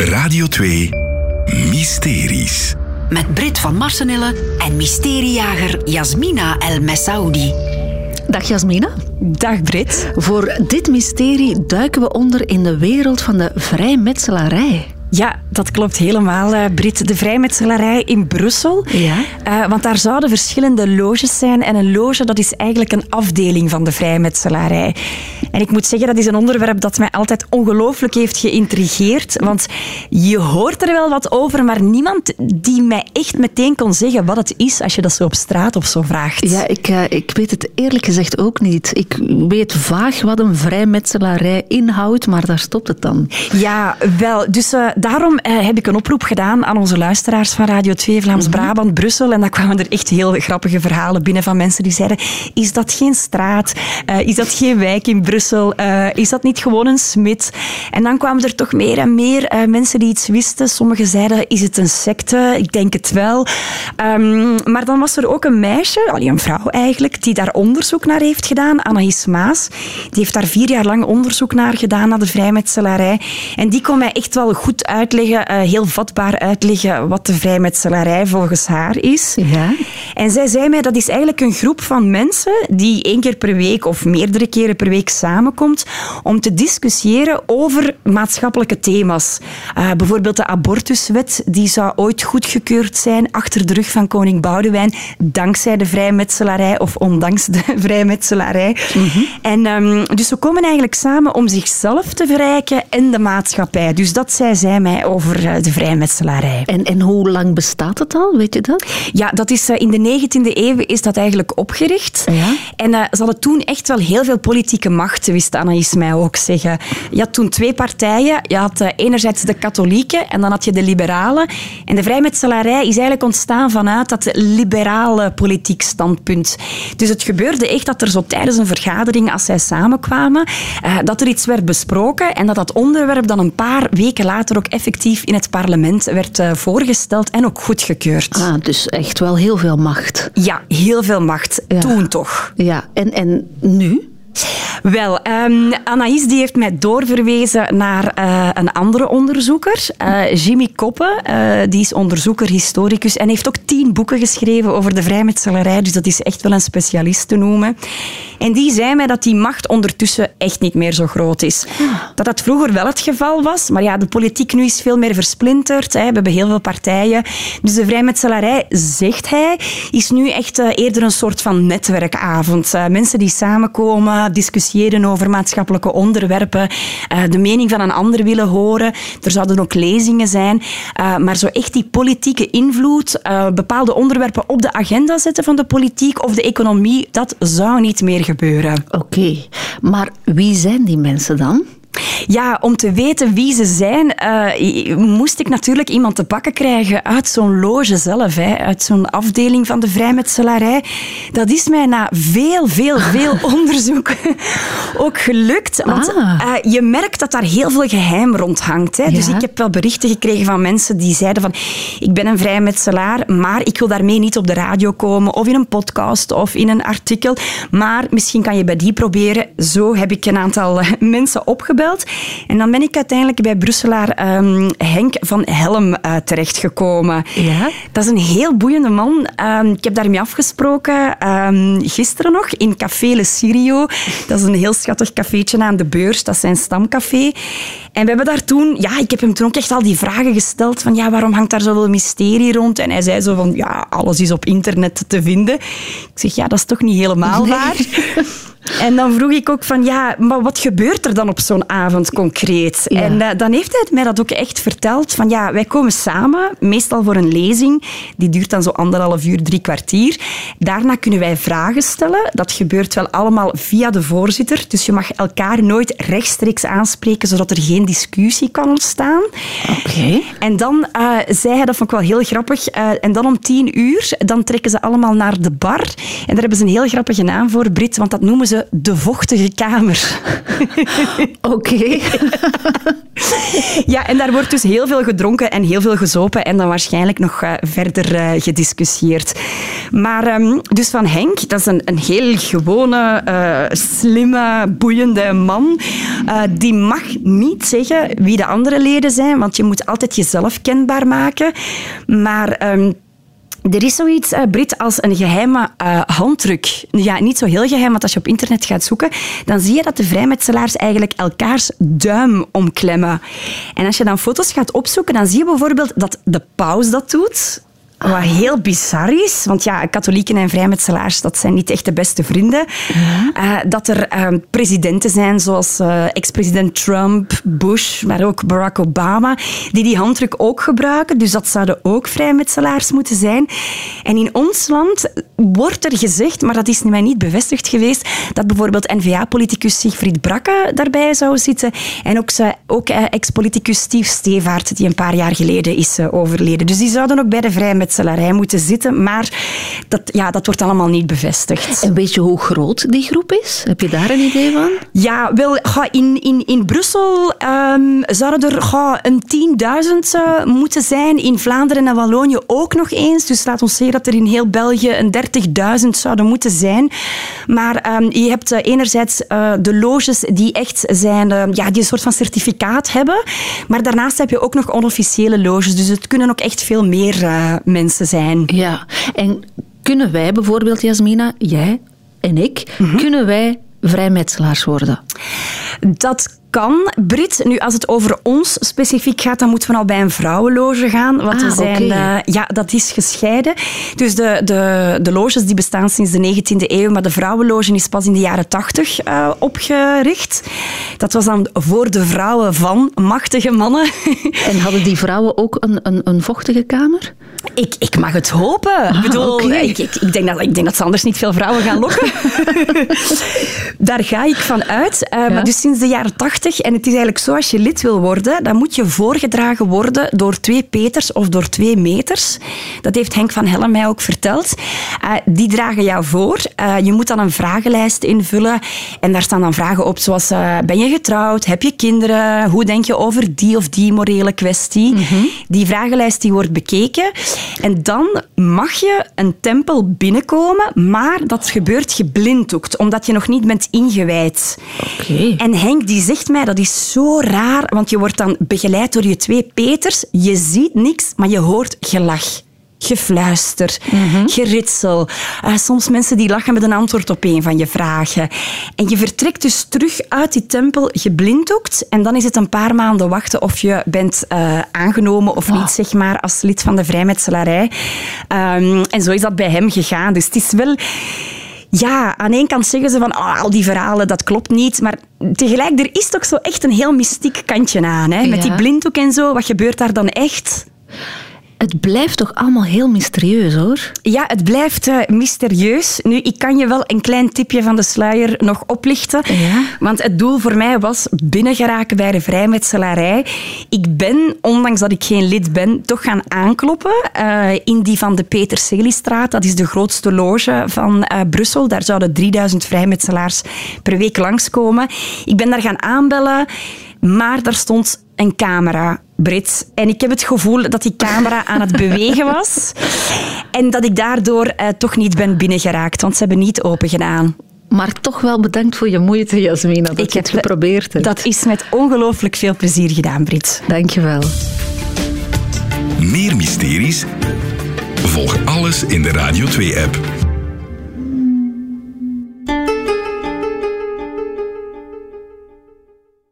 Radio 2 Mysteries. Met Brit van Marsenille en mysteriejager Jasmina El Messaoudi. Dag Jasmina. Dag Brit. Voor dit mysterie duiken we onder in de wereld van de vrijmetselarij. Ja, dat klopt helemaal, uh, Brit. De vrijmetselarij in Brussel. Ja. Uh, want daar zouden verschillende loges zijn. En een loge, dat is eigenlijk een afdeling van de vrijmetselarij. En ik moet zeggen, dat is een onderwerp dat mij altijd ongelooflijk heeft geïntrigeerd. Want je hoort er wel wat over, maar niemand die mij echt meteen kon zeggen wat het is als je dat zo op straat of zo vraagt. Ja, ik, uh, ik weet het eerlijk gezegd ook niet. Ik weet vaag wat een vrijmetselarij inhoudt, maar daar stopt het dan. Ja, wel. Dus daarom uh, heb ik een oproep gedaan aan onze luisteraars van Radio 2 Vlaams-Brabant, mm -hmm. Brussel. En daar kwamen er echt heel grappige verhalen binnen van mensen die zeiden: Is dat geen straat? Uh, is dat geen wijk in Brussel? Uh, is dat niet gewoon een smid? En dan kwamen er toch meer en meer mensen die iets wisten. Sommigen zeiden: Is het een secte? Ik denk het wel. Um, maar dan was er ook een meisje, allee, een vrouw eigenlijk, die daar onderzoek naar heeft gedaan, Anaïs Maas. Die heeft daar vier jaar lang onderzoek naar gedaan, naar de vrijmetselarij. En die kon mij echt wel goed uitleggen, uh, heel vatbaar uitleggen wat de vrijmetselarij volgens haar is. Ja. En zij zei mij dat is eigenlijk een groep van mensen die één keer per week of meerdere keren per week samenkomt om te discussiëren over maatschappelijke thema's. Uh, bijvoorbeeld de abortuswet, die zou ooit goedgekeurd zijn achter de rug van koning Boudewijn, dankzij de vrijmetselarij of ondanks de vrijmetselarij. Mm -hmm. En um, dus ze komen eigenlijk samen om zichzelf te verrijken en de maatschappij. Dus dat zei mij over de vrijmetselarij. En, en hoe lang bestaat het al, weet je dat? Ja, dat is, in de 19e eeuw is dat eigenlijk opgericht. Ja? En uh, ze hadden toen echt wel heel veel politieke macht, wist Anaïs mij ook zeggen. Je had toen twee partijen. Je had uh, enerzijds de katholieken en dan had je de liberalen. En de vrijmetselarij is eigenlijk ontstaan vanuit dat liberale politiek standpunt. Dus het gebeurde echt dat er zo tijdens een vergadering, als zij samenkwamen, uh, dat er iets werd besproken en dat dat onderwerp dan een paar weken later ook effectief in het parlement werd uh, voorgesteld en ook goedgekeurd. Ah, dus echt wel heel veel macht. Ja, heel veel macht. Ja. Toen toch. Ja, en, en nu? Wel, um, Anaïs die heeft mij doorverwezen naar uh, een andere onderzoeker, uh, Jimmy Koppe. Uh, die is onderzoeker, historicus en heeft ook tien boeken geschreven over de vrijmetselarij. Dus dat is echt wel een specialist te noemen. En die zei mij dat die macht ondertussen echt niet meer zo groot is. Dat dat vroeger wel het geval was, maar ja, de politiek nu is veel meer versplinterd. Hè. We hebben heel veel partijen. Dus de vrijmetselarij, zegt hij, is nu echt eerder een soort van netwerkavond. mensen die samenkomen, discussiëren over maatschappelijke onderwerpen, uh, de mening van een ander willen horen. Er zouden ook lezingen zijn. Maar zo echt die politieke invloed, bepaalde onderwerpen op de agenda zetten van de politiek of de economie, dat zou niet meer Oké, maar wie zijn die mensen dan? Ja, om te weten wie ze zijn, uh, moest ik natuurlijk iemand te pakken krijgen uit zo'n loge zelf, hè, uit zo'n afdeling van de vrijmetselarij. Dat is mij na veel, veel, veel onderzoek ook gelukt. Want ah. uh, je merkt dat daar heel veel geheim rond hangt. Hè. Ja. Dus ik heb wel berichten gekregen van mensen die zeiden van ik ben een vrijmetselaar, maar ik wil daarmee niet op de radio komen of in een podcast of in een artikel. Maar misschien kan je bij die proberen. Zo heb ik een aantal mensen En dan ben ik uiteindelijk bij Brusselaar um, Henk van Helm uh, terechtgekomen. Ja? Dat is een heel boeiende man. Um, ik heb daarmee afgesproken um, gisteren nog in Café Le Sirio. Dat is een heel schattig cafeetje aan de beurs. Dat is zijn stamcafé. En we hebben daar toen... Ja, ik heb hem toen ook echt al die vragen gesteld van ja, waarom hangt daar zoveel mysterie rond? En hij zei zo van ja, alles is op internet te vinden. Ik zeg ja, dat is toch niet helemaal nee. waar? En dan vroeg ik ook van, ja, maar wat gebeurt er dan op zo'n avond concreet? Ja. En uh, dan heeft hij mij dat ook echt verteld. Van ja, wij komen samen, meestal voor een lezing. Die duurt dan zo anderhalf uur, drie kwartier. Daarna kunnen wij vragen stellen. Dat gebeurt wel allemaal via de voorzitter. Dus je mag elkaar nooit rechtstreeks aanspreken, zodat er geen discussie kan ontstaan. Oké. Okay. En dan uh, zei hij, dat vond ik wel heel grappig, uh, en dan om tien uur, dan trekken ze allemaal naar de bar. En daar hebben ze een heel grappige naam voor, Brit, want dat noemen ze de vochtige kamer. Oké. Ja, en daar wordt dus heel veel gedronken en heel veel gezopen en dan waarschijnlijk nog uh, verder uh, gediscussieerd. Maar um, dus van Henk, dat is een, een heel gewone, uh, slimme, boeiende man. die mag niet zeggen wie de andere leden zijn, want je moet altijd jezelf kenbaar maken. Maar... Um, er is zoiets, uh, Brit, als een geheime uh, handdruk. Ja, niet zo heel geheim, want als je op internet gaat zoeken, dan zie je dat de vrijmetselaars eigenlijk elkaars duim omklemmen. En als je dan foto's gaat opzoeken, dan zie je bijvoorbeeld dat de paus dat doet. Wat heel bizar is, want ja, katholieken en vrijmetselaars, dat zijn niet echt de beste vrienden. Uh, dat er uh, presidenten zijn, zoals uh, ex-president Trump, Bush, maar ook Barack Obama, die die handdruk ook gebruiken. Dus dat zouden ook vrijmetselaars moeten zijn. En in ons land wordt er gezegd, maar dat is mij niet bevestigd geweest, dat bijvoorbeeld N-VA-politicus Sigfried Brakke daarbij zou zitten. En ook, ook ex-politicus Steve Stevaart, die een paar jaar geleden is overleden. Dus die zouden ook bij de vrijmetselaars metselarij moeten zitten. Maar dat, ja, dat wordt allemaal niet bevestigd. En weet je hoe groot die groep is? Heb je daar een idee van? Ja, wel, in, in, in Brussel um, zouden er een 10.000 uh, moeten zijn. In Vlaanderen en Wallonië ook nog eens. Dus laat ons zeggen dat er in heel België een 30.000 zouden moeten zijn. Maar um, je hebt uh, enerzijds uh, de loges die echt zijn, ja, die een soort van certificaat hebben. Maar daarnaast heb je ook nog onofficiële loges. Dus het kunnen ook echt veel meer mensen mensen zijn. Ja, en kunnen wij bijvoorbeeld, Jasmina, jij en ik, mm -hmm. kunnen wij vrijmetselaars worden? Dat kan, Brit. Nu, als het over ons specifiek gaat, dan moeten we al bij een vrouwenloge gaan. Want ah, we zijn, okay. uh, ja, dat is gescheiden. Dus de, de, de loges die bestaan sinds de 19e eeuw, maar de vrouwenloge is pas in de jaren 80 uh, opgericht. Dat was dan voor de vrouwen van machtige mannen. En hadden die vrouwen ook een, een, een vochtige kamer? Ik, ik mag het hopen. Ah, ik, bedoel, okay. ik, ik, ik, denk dat, ik denk dat ze anders niet veel vrouwen gaan lokken. Daar ga ik van uit. Uh, ja. Maar dus sinds de jaren 80, en het is eigenlijk zo, als je lid wil worden, dan moet je voorgedragen worden door twee peters of door twee meters. Dat heeft Henk van Hellen mij ook verteld. Uh, die dragen jou voor. Uh, je moet dan een vragenlijst invullen. En daar staan dan vragen op zoals, ben je getrouwd? Heb je kinderen? Hoe denk je over die of die morele kwestie? Mhm. Mm -hmm. Die vragenlijst die wordt bekeken. En dan mag je een tempel binnenkomen, maar dat gebeurt geblinddoekt, omdat je nog niet bent ingewijd. Okay. En Henk die zegt mij, dat is zo raar, want je wordt dan begeleid door je twee peters. Je ziet niks, maar je hoort gelach gefluister, Mhm. mm -hmm. geritsel. Uh, soms mensen die lachen met een antwoord op een van je vragen. En je vertrekt dus terug uit die tempel geblinddoekt. En dan is het een paar maanden wachten of je bent uh, aangenomen of Wow. niet, zeg maar, als lid van de vrijmetselarij. Um, en zo is dat bij hem gegaan. Dus het is wel... Ja, aan één kant zeggen ze van oh, al die verhalen, dat klopt niet. Maar tegelijk, er is toch zo echt een heel mystiek kantje aan. Hè? Met Ja. die blinddoek en zo. Wat gebeurt daar dan echt? Het blijft toch allemaal heel mysterieus, hoor? Ja, het blijft uh, mysterieus. Nu, ik kan je wel een klein tipje van de sluier nog oplichten. Ja? Want het doel voor mij was binnengeraken bij de vrijmetselarij. Ik ben, ondanks dat ik geen lid ben, toch gaan aankloppen uh, in die van de Peter Celiestraat. Dat is de grootste loge van uh, Brussel. Daar zouden 3000 vrijmetselaars per week langskomen. Ik ben daar gaan aanbellen, maar daar stond een camera, Brits. En ik heb het gevoel dat die camera aan het bewegen was. En dat ik daardoor uh, toch niet ben binnengeraakt, want ze hebben niet open gedaan. Maar toch wel bedankt voor je moeite, Jasmina, dat Ik je het heb- geprobeerd hebt. Dat is met ongelooflijk veel plezier gedaan, Brits. Dank je wel. Meer mysteries? Volg alles in de Radio 2-app.